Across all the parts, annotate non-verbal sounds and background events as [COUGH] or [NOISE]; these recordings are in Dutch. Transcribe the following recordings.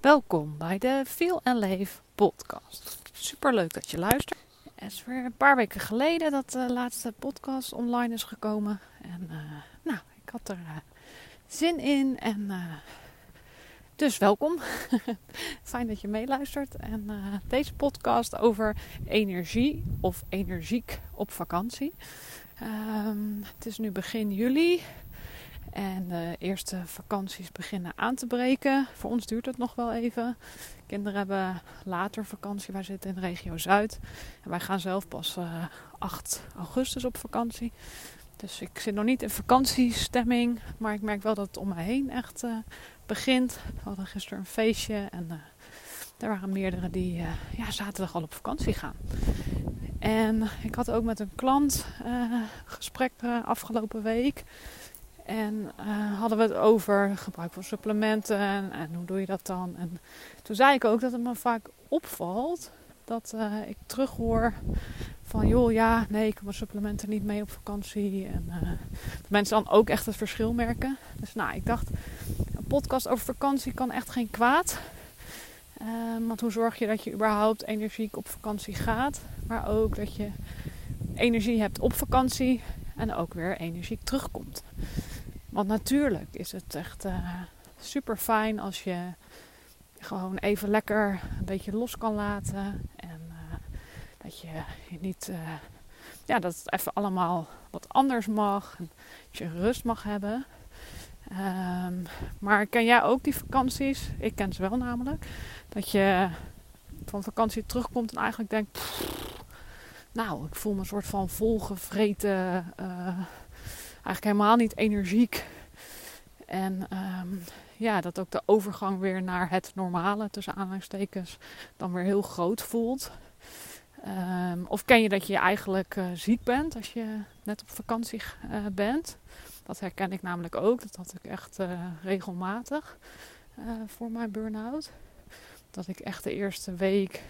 Welkom bij de Feel and Leef podcast. Super leuk dat je luistert. Het is weer een paar weken geleden dat de laatste podcast online is gekomen. En uh, nou, ik had er uh, zin in en uh, dus welkom. [LAUGHS] Fijn dat je meeluistert. En deze podcast over energie of energiek op vakantie. Um, het is nu begin juli. En de eerste vakanties beginnen aan te breken. Voor ons duurt het nog wel even. Kinderen hebben later vakantie. Wij zitten in de regio Zuid. En wij gaan zelf pas uh, 8 augustus op vakantie. Dus ik zit nog niet in vakantiestemming. Maar ik merk wel dat het om me heen echt uh, begint. We hadden gisteren een feestje. En uh, er waren meerdere die ja, zaterdag al op vakantie gaan. En ik had ook met een klant gesprek afgelopen week. En uh, hadden we het over gebruik van supplementen en, hoe doe je dat dan? En toen zei ik ook dat het me vaak opvalt dat uh, ik terughoor van joh ja, nee, ik heb mijn supplementen niet mee op vakantie. En uh, dat mensen dan ook echt het verschil merken. Dus nou, ik dacht, een podcast over vakantie kan echt geen kwaad. want hoe zorg je dat je überhaupt energiek op vakantie gaat, maar ook dat je energie hebt op vakantie en ook weer energiek terugkomt. Want natuurlijk is het echt uh, super fijn als je gewoon even lekker een beetje los kan laten. En uh, dat je niet, uh, ja, dat het even allemaal wat anders mag. En dat je rust mag hebben. Um, maar ken jij ook die vakanties? Ik ken ze wel namelijk. Dat je van vakantie terugkomt en eigenlijk denkt: Nou, ik voel me een soort van volgevreten eigenlijk helemaal niet energiek. En um, ja, dat ook de overgang weer naar het normale, tussen aanhalingstekens, dan weer heel groot voelt. Um, of ken je dat je eigenlijk uh, ziek bent als je net op vakantie uh, bent? Dat herken ik namelijk ook. Dat had ik echt uh, regelmatig voor mijn burn-out. Dat ik echt de eerste week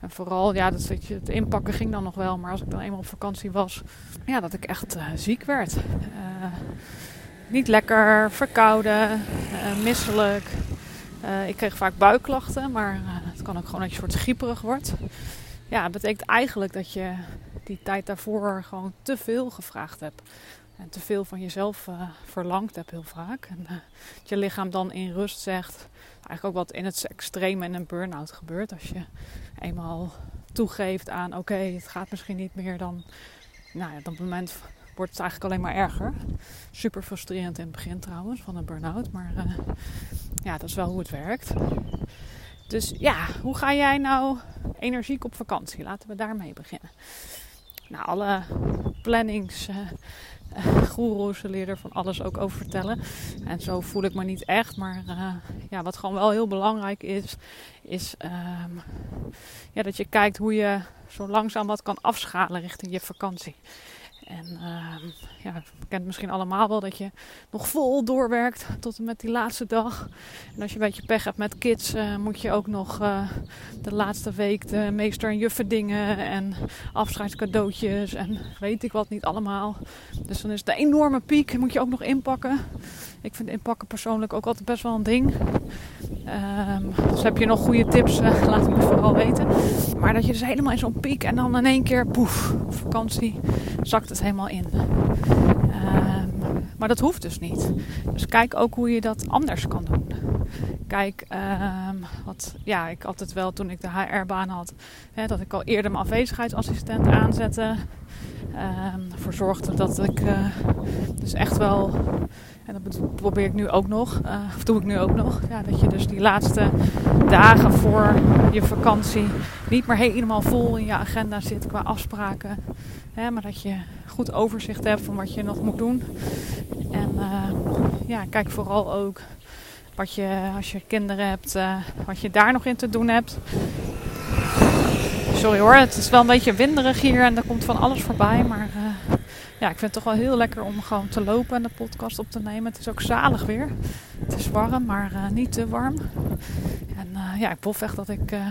en vooral, ja, dat je, het inpakken ging dan nog wel. Maar als ik dan eenmaal op vakantie was, ja, dat ik echt uh, ziek werd. Uh, niet lekker, verkouden, uh, misselijk. ik kreeg vaak buikklachten, maar het kan ook gewoon dat je soort grieperig wordt. Ja, dat betekent eigenlijk dat je die tijd daarvoor gewoon te veel gevraagd hebt. Te veel van jezelf verlangd hebt heel vaak. En dat je lichaam dan in rust zegt eigenlijk ook wat in het extreme in een burn-out gebeurt. Als je eenmaal toegeeft aan oké, het gaat misschien niet meer, dan nou ja, op dat moment wordt het eigenlijk alleen maar erger. Super frustrerend in het begin trouwens van een burn-out, maar uh, ja, dat is wel hoe het werkt. Dus ja, hoe ga jij nou energiek op vakantie? Laten we daarmee beginnen. Nou, alle plannings, uh, uh, [LAUGHS] goeroes leren er van alles ook over vertellen. En zo voel ik me niet echt. Maar uh, ja, wat gewoon wel heel belangrijk is, is um, ja, dat je kijkt hoe je zo langzaam wat kan afschalen richting je vakantie. En uh, ja, misschien allemaal wel dat je nog vol doorwerkt tot en met die laatste dag. En als je een beetje pech hebt met kids, uh, moet je ook nog uh, de laatste week de meester en juffen dingen en afscheidscadeautjes en weet ik wat niet allemaal. Dus dan is het een enorme piek, moet je ook nog inpakken. Ik vind inpakken persoonlijk ook altijd best wel een ding. Um, dus heb je nog goede tips, uh, [LAUGHS] laat het me vooral weten. Maar dat je dus helemaal in zo'n piek en dan in één keer, poef, vakantie, zakt het helemaal in. Um, maar dat hoeft dus niet. Dus kijk ook hoe je dat anders kan doen. Kijk, um, wat, ja, ik het wel toen ik de HR-baan had, hè, dat ik al eerder mijn afwezigheidsassistent aanzette. Ervoor zorgde dat ik uh, dus echt wel en dat probeer ik nu ook nog, uh, of doe ik nu ook nog. Ja, dat je dus die laatste dagen voor je vakantie niet meer helemaal vol in je agenda zit qua afspraken. Hè, maar dat je goed overzicht hebt van wat je nog moet doen. En uh, ja, kijk vooral ook wat je, als je kinderen hebt, uh, wat je daar nog in te doen hebt. Sorry hoor, het is wel een beetje winderig hier en er komt van alles voorbij. Maar ja, ik vind het toch wel heel lekker om gewoon te lopen en de podcast op te nemen. Het is ook zalig weer. Het is warm, maar uh, niet te warm. En uh, ja, ik bof echt dat ik uh,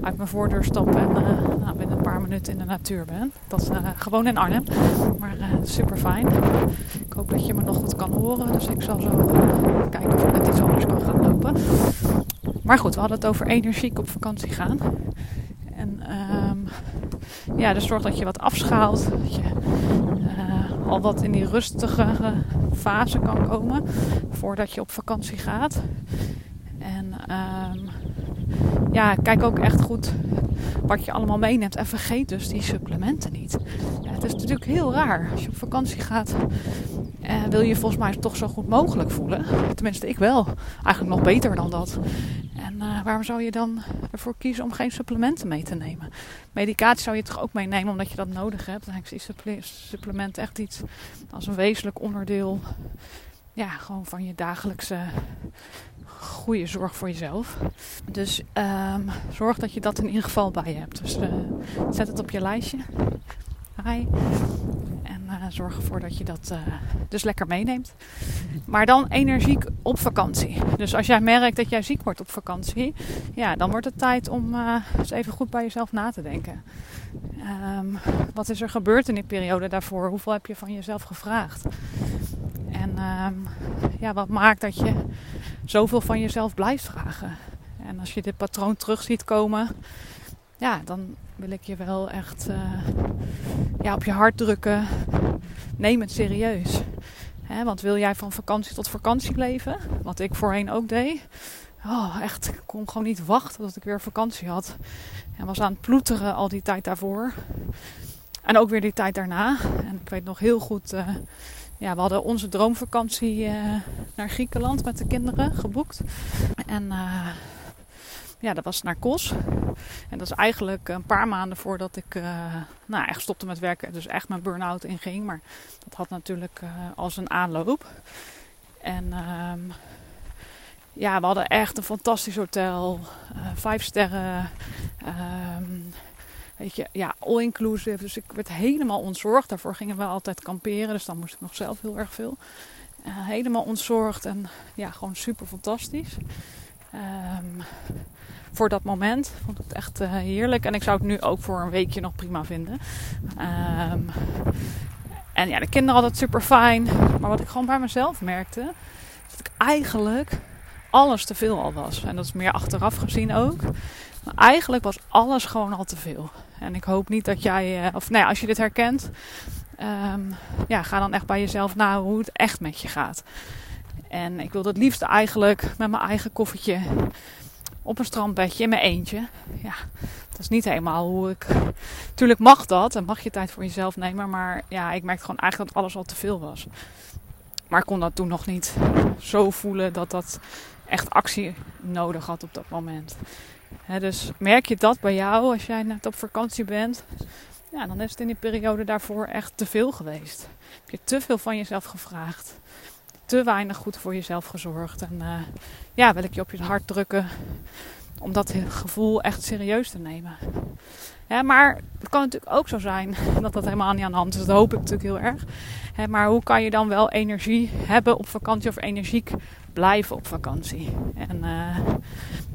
uit mijn voordeur stap en nou, binnen een paar minuten in de natuur ben. Dat is gewoon in Arnhem, maar super fijn. Ik hoop dat je me nog goed kan horen, dus ik zal zo kijken of ik met iets anders kan gaan lopen. Maar goed, we hadden het over energiek op vakantie gaan. En ehm, ja, dus zorg dat je wat afschaalt. Dat je al wat in die rustige fase kan komen voordat je op vakantie gaat. En um, ja, kijk ook echt goed wat je allemaal meeneemt. En vergeet dus die supplementen niet. Ja, het is natuurlijk heel raar. Als je op vakantie gaat, eh, wil je volgens mij toch zo goed mogelijk voelen. Tenminste, ik wel. Eigenlijk nog beter dan dat. Waarom zou je dan ervoor kiezen om geen supplementen mee te nemen? Medicatie zou je toch ook meenemen omdat je dat nodig hebt. Dan is supplement echt iets als een wezenlijk onderdeel ja, gewoon van je dagelijkse goede zorg voor jezelf. Dus um, zorg dat je dat in ieder geval bij je hebt. Dus uh, zet het op je lijstje. En uh, zorg ervoor dat je dat uh, dus lekker meeneemt. Maar dan energiek op vakantie. Dus als jij merkt dat jij ziek wordt op vakantie, ja, dan wordt het tijd om eens even goed bij jezelf na te denken. Um, wat is er gebeurd in die periode daarvoor? Hoeveel heb je van jezelf gevraagd? En um, ja, wat maakt dat je zoveel van jezelf blijft vragen? En als je dit patroon terug ziet komen, ja, dan wil ik je wel echt uh, ja, op je hart drukken. Neem het serieus. Want wil jij van vakantie tot vakantie leven, wat ik voorheen ook deed. Oh, echt, ik kon gewoon niet wachten tot ik weer vakantie had. En was aan het ploeteren al die tijd daarvoor. En ook weer die tijd daarna. En ik weet nog heel goed. Uh, ja, we hadden onze droomvakantie uh, naar Griekenland met de kinderen geboekt. En ja, dat was naar Kos. En dat is eigenlijk een paar maanden voordat ik uh, nou, echt stopte met werken. Dus echt mijn burn-out inging. Maar dat had natuurlijk als een aanloop. En ehm, ja, we hadden echt een fantastisch hotel. vijf sterren. Um, Weet je, ja, all-inclusive. Dus ik werd helemaal ontzorgd. Daarvoor gingen we altijd kamperen. Dus dan moest ik nog zelf heel erg veel. Uh, helemaal ontzorgd en ja, gewoon super fantastisch. Um, voor dat moment vond ik het echt uh, heerlijk. En ik zou het nu ook voor een weekje nog prima vinden. Um, en ja, de kinderen hadden het super fijn. Maar wat ik gewoon bij mezelf merkte, is dat ik eigenlijk alles te veel al was. En dat is meer achteraf gezien ook. Maar eigenlijk was alles gewoon al te veel. En ik hoop niet dat jij, uh, of nou als je dit herkent, um, ja, ga dan echt bij jezelf na hoe het echt met je gaat. En ik wil het liefst eigenlijk met mijn eigen koffertje op een strandbedje in mijn eentje. Ja, dat is niet helemaal hoe ik. Tuurlijk mag dat en mag je tijd voor jezelf nemen. Maar ja, ik merkte gewoon eigenlijk dat alles al te veel was. Maar ik kon dat toen nog niet zo voelen dat dat echt actie nodig had op dat moment dus merk je dat bij jou als jij net op vakantie bent? Ja, dan is het in die periode daarvoor echt te veel geweest. Heb je te veel van jezelf gevraagd. Te weinig goed voor jezelf gezorgd. En uh, ja, wil ik je op je hart drukken om dat gevoel echt serieus te nemen. Maar het kan natuurlijk ook zo zijn dat dat helemaal niet aan de hand is. Dat hoop ik natuurlijk heel erg. maar hoe kan je dan wel energie hebben op vakantie of energiek blijven op vakantie? En uh,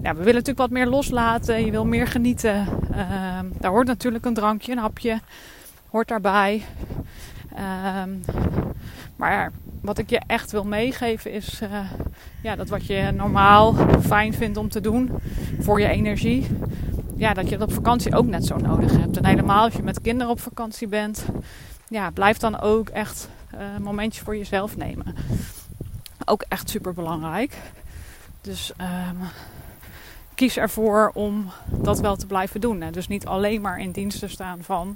ja, we willen natuurlijk wat meer loslaten. Je wil meer genieten. Uh, daar hoort natuurlijk een drankje, een hapje. Hoort daarbij. Ehm, maar wat ik je echt wil meegeven is uh, ja, dat wat je normaal fijn vindt om te doen voor je energie. Ja, dat je dat op vakantie ook net zo nodig hebt. En helemaal als je met kinderen op vakantie bent. Ja, blijf dan ook echt uh, momentje voor jezelf nemen. Ook echt super belangrijk. Dus um, kies ervoor om dat wel te blijven doen. Hè. Dus niet alleen maar in dienst te staan van.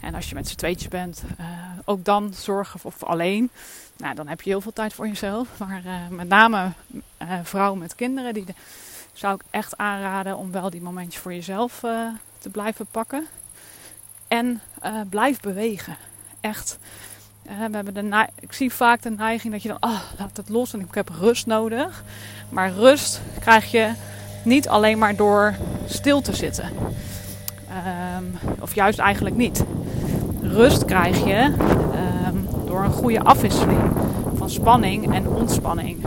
En als je met z'n tweetjes bent, uh, ook dan zorgen of alleen. Nou, dan heb je heel veel tijd voor jezelf. [LAUGHS] Maar uh, met name uh, vrouwen met kinderen, die zou ik echt aanraden om wel die momentjes voor jezelf te blijven pakken. En blijf bewegen. Echt. we hebben de ik zie vaak de neiging dat je dan, oh, laat het los en ik heb rust nodig. Maar rust krijg je niet alleen maar door stil te zitten. Um, of juist eigenlijk niet. Rust krijg je um, door een goede afwisseling van spanning en ontspanning.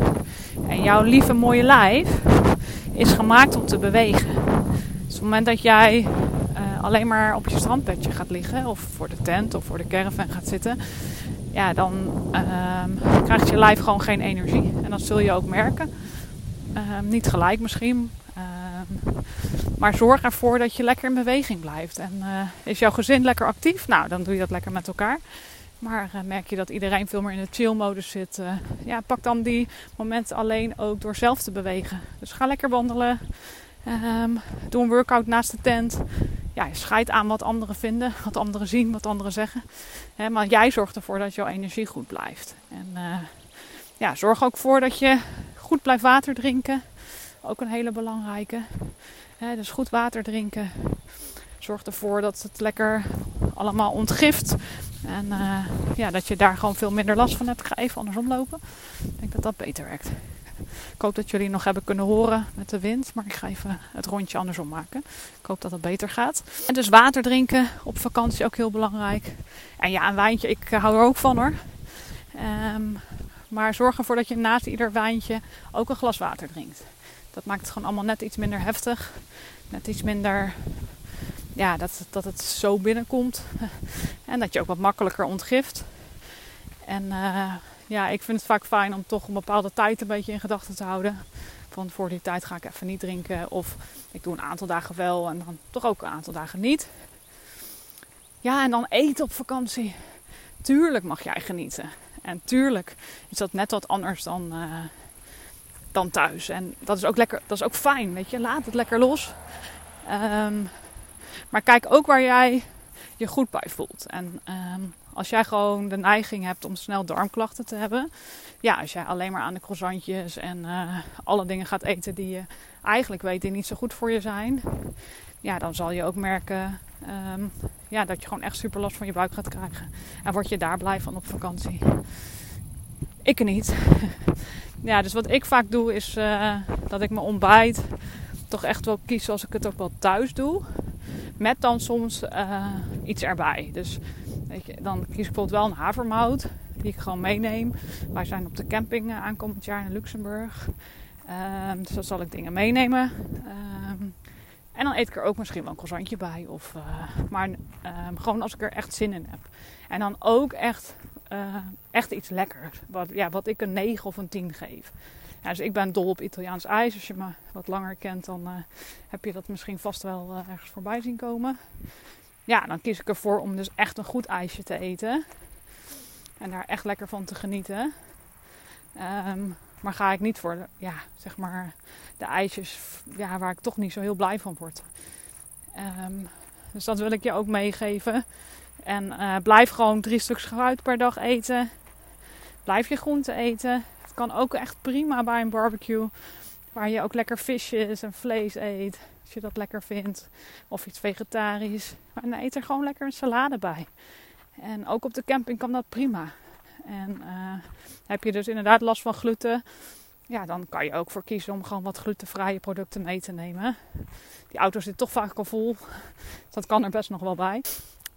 En jouw lieve mooie lijf is gemaakt om te bewegen. Dus op het moment dat jij uh, alleen maar op je strandbedje gaat liggen, of voor de tent of voor de caravan gaat zitten, ja, dan um, krijgt je lijf gewoon geen energie. En dat zul je ook merken. niet gelijk misschien, maar zorg ervoor dat je lekker in beweging blijft. En uh, is jouw gezin lekker actief? Nou, dan doe je dat lekker met elkaar. Maar uh, merk je dat iedereen veel meer in de chill-modus zit? Uh, ja, pak dan die momenten alleen ook door zelf te bewegen. Dus ga lekker wandelen. Um, doe een workout naast de tent. Ja, je scheidt aan wat anderen vinden, wat anderen zien, wat anderen zeggen. Maar jij zorgt ervoor dat jouw energie goed blijft. En ja, zorg ook voor dat je goed blijft water drinken. Ook een hele belangrijke. Dus goed water drinken. Zorg ervoor dat het lekker allemaal ontgift. En uh, ja, dat je daar gewoon veel minder last van hebt. Ik ga even andersom lopen. Ik denk dat dat beter werkt. Ik hoop dat jullie nog hebben kunnen horen met de wind. Maar ik ga even het rondje andersom maken. Ik hoop dat het beter gaat. En dus water drinken op vakantie ook heel belangrijk. En ja, een wijntje. Ik hou er ook van hoor. Um, maar zorg ervoor dat je naast ieder wijntje ook een glas water drinkt. Dat maakt het gewoon allemaal net iets minder heftig. Net iets minder ja, dat, dat het zo binnenkomt. [LAUGHS] En dat je ook wat makkelijker ontgift. En uh, ja, ik vind het vaak fijn om toch een bepaalde tijd een beetje in gedachten te houden. Van voor die tijd ga ik even niet drinken. Of ik doe een aantal dagen wel en dan toch ook een aantal dagen niet. Ja, en dan eten op vakantie. Tuurlijk mag jij genieten. En tuurlijk is dat net wat anders dan, uh, dan thuis. En dat is ook lekker, dat is ook fijn, weet je. Laat het lekker los. Um, maar kijk ook waar jij je goed bij voelt. En um, als jij gewoon de neiging hebt om snel darmklachten te hebben. Ja, als jij alleen maar aan de croissantjes en uh, alle dingen gaat eten die je eigenlijk weet die niet zo goed voor je zijn. Ja, dan zal je ook merken um, ja, dat je gewoon echt super last van je buik gaat krijgen. En word je daar blij van op vakantie. Ik niet. [LAUGHS] ja, dus wat ik vaak doe is uh, dat ik mijn ontbijt toch echt wel kies zoals ik het ook wel thuis doe. Met dan soms uh, iets erbij. Dus weet je, dan kies ik bijvoorbeeld wel een havermout. Die ik gewoon meeneem. Wij zijn op de camping uh, aankomend jaar in Luxemburg. Uh, dus dan zal ik dingen meenemen. Ehm, en dan eet ik er ook misschien wel een croissantje bij. Of, maar ehm, gewoon als ik er echt zin in heb. En dan ook echt, echt iets lekkers. Wat, ja, wat ik een 9 of een 10 geef. Dus ik ben dol op Italiaans ijs. Als je me wat langer kent, dan uh, heb je dat misschien vast wel uh, ergens voorbij zien komen. Ja, dan kies ik ervoor om dus echt een goed ijsje te eten. En daar echt lekker van te genieten. Um, maar ga ik niet voor de, ja, zeg maar de ijsjes ja, waar ik toch niet zo heel blij van word. Um, dus dat wil ik je ook meegeven. En uh, blijf gewoon drie stuks fruit per dag eten. Blijf je groenten eten kan ook echt prima bij een barbecue. Waar je ook lekker visjes en vlees eet. Als je dat lekker vindt. Of iets vegetarisch. Maar dan eet er gewoon lekker een salade bij. En ook op de camping kan dat prima. En uh, heb je dus inderdaad last van gluten. Ja, dan kan je ook voor kiezen om gewoon wat glutenvrije producten mee te nemen. Die auto zit toch vaak al vol. Dat kan er best nog wel bij.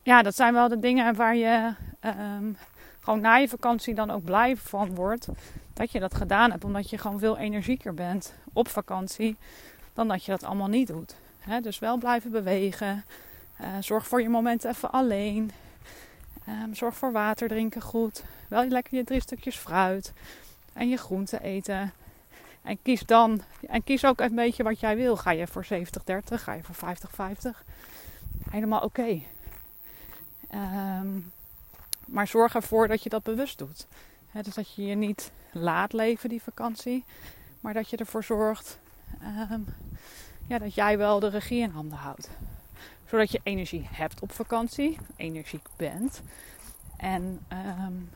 Ja, dat zijn wel de dingen waar je um, gewoon na je vakantie dan ook blij van wordt dat je dat gedaan hebt. Omdat je gewoon veel energieker bent op vakantie dan dat je dat allemaal niet doet. dus wel blijven bewegen. Uh, zorg voor je momenten even alleen. Um, zorg voor water drinken goed. Wel lekker je drie stukjes fruit. En je groenten eten. En kies dan, en kies ook een beetje wat jij wil. Ga je voor 70-30? Ga je voor 50-50? Helemaal oké. Um, maar zorg ervoor dat je dat bewust doet. dus dat je je niet laat leven, die vakantie. Maar dat je ervoor zorgt um, ja, dat jij wel de regie in handen houdt. Zodat je energie hebt op vakantie, energiek bent. En um,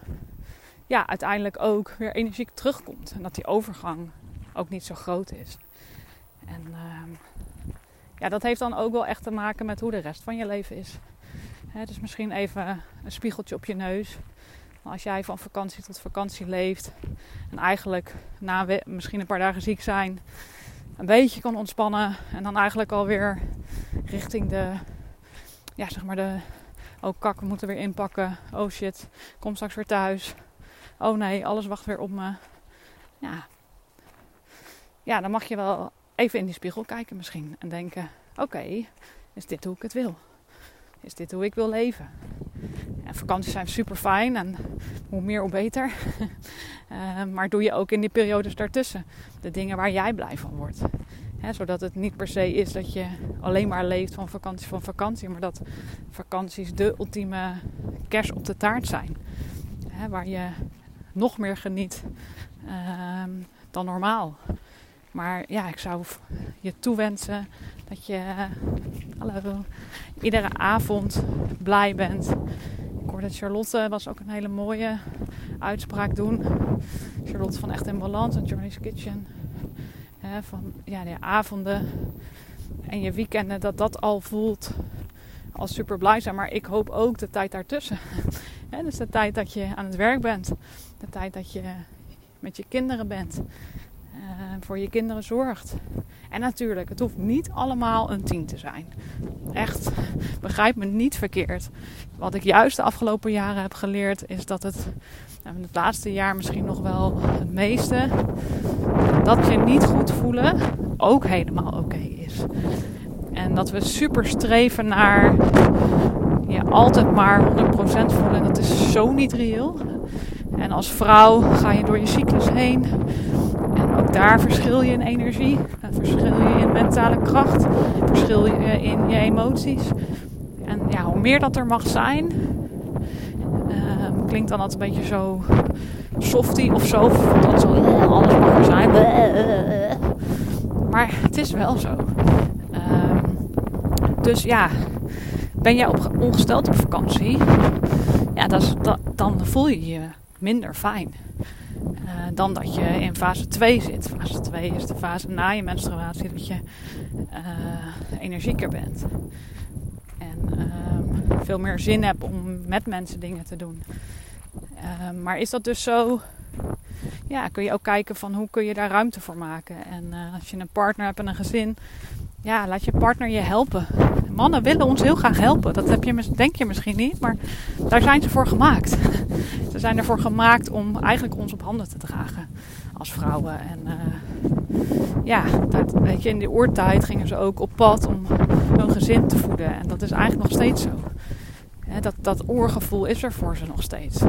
ja, uiteindelijk ook weer energiek terugkomt. En dat die overgang ook niet zo groot is. En ja, dat heeft dan ook wel echt te maken met hoe de rest van je leven is. He, dus misschien even een spiegeltje op je neus. Als jij van vakantie tot vakantie leeft en eigenlijk na misschien een paar dagen ziek zijn, een beetje kan ontspannen en dan eigenlijk alweer richting de, ja zeg maar de, oh kak, we moeten weer inpakken, oh shit, kom straks weer thuis, oh nee, alles wacht weer op me. Ja, ja dan mag je wel even in die spiegel kijken misschien en denken, oké, is dit hoe ik het wil? Is dit hoe ik wil leven? En vakanties zijn super fijn en hoe meer hoe beter. uh, [LAUGHS] maar doe je ook in die periodes daartussen de dingen waar jij blij van wordt. zodat het niet per se is dat je alleen maar leeft van vakantie van vakantie, maar dat vakanties de ultieme kers op de taart zijn. waar je nog meer geniet ehm, dan normaal. Maar ja, ik zou je toewensen dat je hallo, iedere avond blij bent. Ik hoorde Charlotte was ook een hele mooie uitspraak doen. Charlotte van Echt in Balans en Johnny's Kitchen. van ja, de avonden en je weekenden, dat dat al voelt als super blij zijn. Maar ik hoop ook de tijd daartussen. [LAUGHS] dus de tijd dat je aan het werk bent. De tijd dat je met je kinderen bent. Uh, voor je kinderen zorgt. En natuurlijk, het hoeft niet allemaal een tien te zijn. Echt, begrijp me niet verkeerd. Wat ik juist de afgelopen jaren heb geleerd, is dat het nou, in het laatste jaar misschien nog wel het meeste, dat je niet goed voelen ook helemaal oké is. En dat we super streven naar je altijd maar 100% voelen. Dat is zo niet reëel. En als vrouw ga je door je cyclus heen. Ook daar verschil je in energie. Verschil je in mentale kracht. Verschil je in je emoties. En ja, hoe meer dat er mag zijn. Uh, klinkt dan altijd een beetje zo softy of zo. Dat zo, alles mag zijn. Maar het is wel zo. Uh, dus ja, ben jij op, ongesteld op vakantie? Ja, dat, dan voel je je minder fijn. Uh, dan dat je in fase 2 zit. Fase 2 is de fase na je menstruatie dat je uh, energieker bent. En uh, veel meer zin hebt om met mensen dingen te doen. Ehm, maar is dat dus zo? Ja, kun je ook kijken van hoe kun je daar ruimte voor maken. En eh, als je een partner hebt en een gezin, ja, laat je partner je helpen. Mannen willen ons heel graag helpen. Dat heb je, denk je misschien niet, maar daar zijn ze voor gemaakt. [LAUGHS] Ze zijn ervoor gemaakt om eigenlijk ons op handen te dragen als vrouwen. En uh, ja, dat, weet je, in de oertijd gingen ze ook op pad om hun gezin te voeden. En dat is eigenlijk nog steeds zo. dat, dat oorgevoel is er voor ze nog steeds.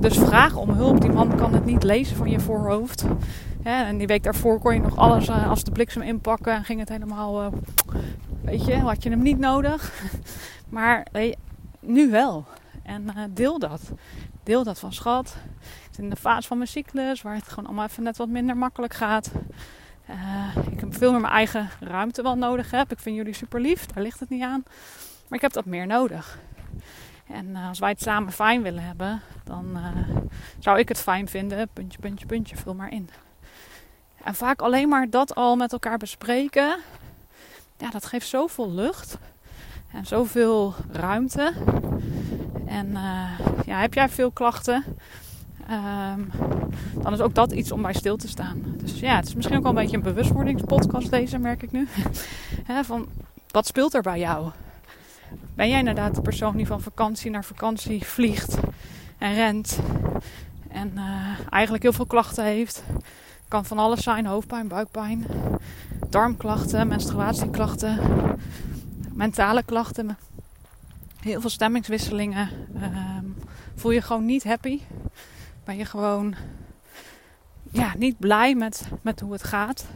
Dus vraag om hulp. Die man kan het niet lezen van je voorhoofd. En die week daarvoor kon je nog alles uh, als de bliksem inpakken. En ging het helemaal, uh, weet je, had je hem niet nodig. [LAUGHS] Maar weet nu wel. En uh, deel dat. Deel dat van schat. Ik zit in de fase van mijn cyclus waar het gewoon allemaal even net wat minder makkelijk gaat. ik heb veel meer mijn eigen ruimte wel nodig heb. Ik vind jullie super lief, daar ligt het niet aan. Maar ik heb dat meer nodig. En als wij het samen fijn willen hebben, dan zou ik het fijn vinden. Puntje, puntje, puntje, vul maar in. En vaak alleen maar dat al met elkaar bespreken. Ja, dat geeft zoveel lucht. En zoveel ruimte. En uh, ja, heb jij veel klachten? Um, dan is ook dat iets om bij stil te staan. Dus ja, het is misschien ook wel een beetje een bewustwordingspodcast deze, merk ik nu. [LAUGHS] van, wat speelt er bij jou? Ben jij inderdaad de persoon die van vakantie naar vakantie vliegt en rent en uh, eigenlijk heel veel klachten heeft? Kan van alles zijn: hoofdpijn, buikpijn, darmklachten, menstruatieklachten, mentale klachten, heel veel stemmingswisselingen. Uh, voel je gewoon niet happy? Ben je gewoon ja, niet blij met, met hoe het gaat?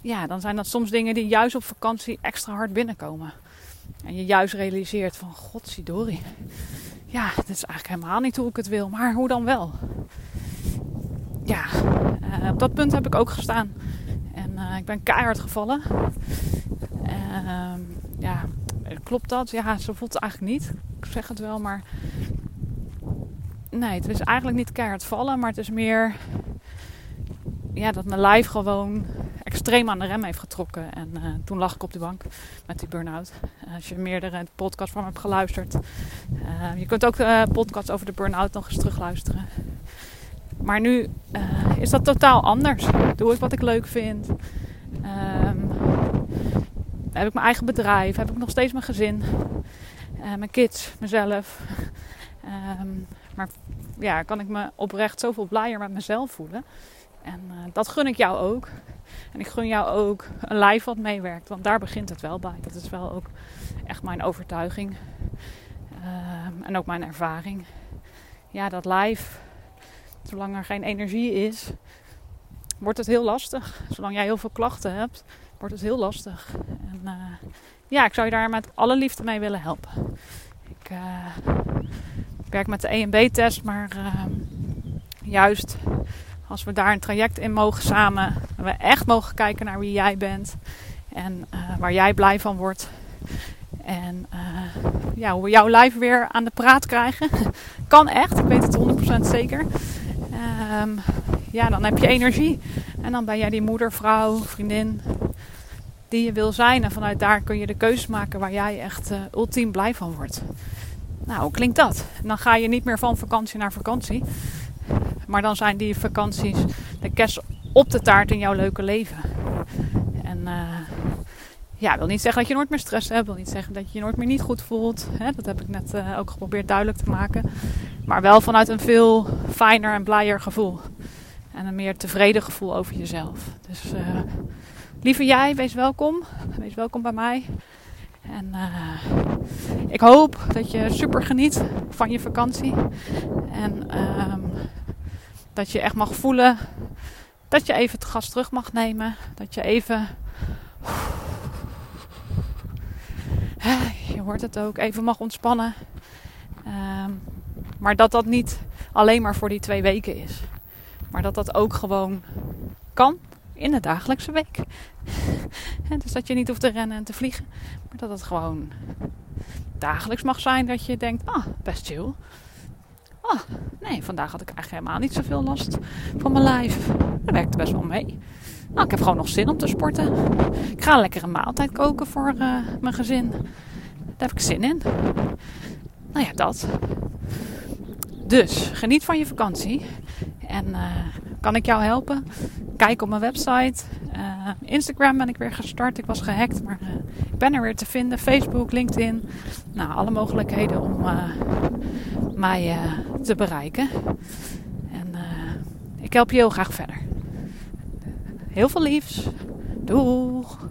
Ja, dan zijn dat soms dingen die juist op vakantie extra hard binnenkomen. En je juist realiseert van, godzidori. Ja, dit is eigenlijk helemaal niet hoe ik het wil. Maar hoe dan wel? Ja, uh, op dat punt heb ik ook gestaan. En uh, ik ben keihard gevallen. Uh, ja, klopt dat? Ja, zo voelt het eigenlijk niet. Ik zeg het wel, maar... Nee, het is eigenlijk niet keihard vallen. Maar het is meer... Ja, dat mijn lijf gewoon extreem aan de rem heeft getrokken. En uh, toen lag ik op de bank met die burn-out. Als je meerdere podcasts van me hebt geluisterd. Uh, je kunt ook de podcast over de burn-out nog eens terugluisteren. Maar nu is dat totaal anders. Doe ik wat ik leuk vind. Um, heb ik mijn eigen bedrijf. Heb ik nog steeds mijn gezin. mijn kids, mezelf. Um, maar ja, kan ik me oprecht zoveel blijer met mezelf voelen. En dat gun ik jou ook. En ik gun jou ook een lijf wat meewerkt. Want daar begint het wel bij. Dat is wel ook echt mijn overtuiging. Ehm, en ook mijn ervaring. Ja, dat lijf, zolang er geen energie is, wordt het heel lastig. Zolang jij heel veel klachten hebt, wordt het heel lastig. En uh, ja, ik zou je daar met alle liefde mee willen helpen. Ik uh, werk met de EMB-test, maar uh, juist als we daar een traject in mogen samen, en we echt mogen kijken naar wie jij bent en waar jij blij van wordt. En ja, hoe we jouw lijf weer aan de praat krijgen. [LAUGHS] kan echt, ik weet het 100% zeker. Um, ja, dan heb je energie. En dan ben jij die moeder, vrouw, vriendin die je wil zijn. En vanuit daar kun je de keuze maken waar jij echt uh, ultiem blij van wordt. Nou, hoe klinkt dat? dan ga je niet meer van vakantie naar vakantie. Maar dan zijn die vakanties de kerst op de taart in jouw leuke leven. En uh, ja, wil niet zeggen dat je nooit meer stress hebt. Wil niet zeggen dat je je nooit meer niet goed voelt. Hè? Dat heb ik net uh, ook geprobeerd duidelijk te maken. Maar wel vanuit een veel fijner en blijer gevoel. En een meer tevreden gevoel over jezelf. Dus uh, lieve jij, wees welkom. Wees welkom bij mij. En uh, ik hoop dat je super geniet van je vakantie. En uh, dat je echt mag voelen dat je even het gas terug mag nemen. Dat je even. Je hoort het ook, even mag ontspannen. Uh, maar dat dat niet alleen maar voor die twee weken is. Maar dat dat ook gewoon kan in de dagelijkse week. dus dat je niet hoeft te rennen en te vliegen. Maar dat het gewoon dagelijks mag zijn dat je denkt, ah, best chill. Ah, nee, vandaag had ik eigenlijk helemaal niet zoveel last van mijn lijf. Dat werkte best wel mee. Nou, ik heb gewoon nog zin om te sporten. Ik ga een lekkere maaltijd koken voor uh, mijn gezin. Daar heb ik zin in. Nou ja, dat. Dus geniet van je vakantie. En uh, kan ik jou helpen? Kijk op mijn website. Uh, Instagram ben ik weer gestart. Ik was gehackt, maar uh, ik ben er weer te vinden. Facebook, LinkedIn. Nou, alle mogelijkheden om mij te bereiken. En ik help je heel graag verder. Heel veel liefs. Doeg!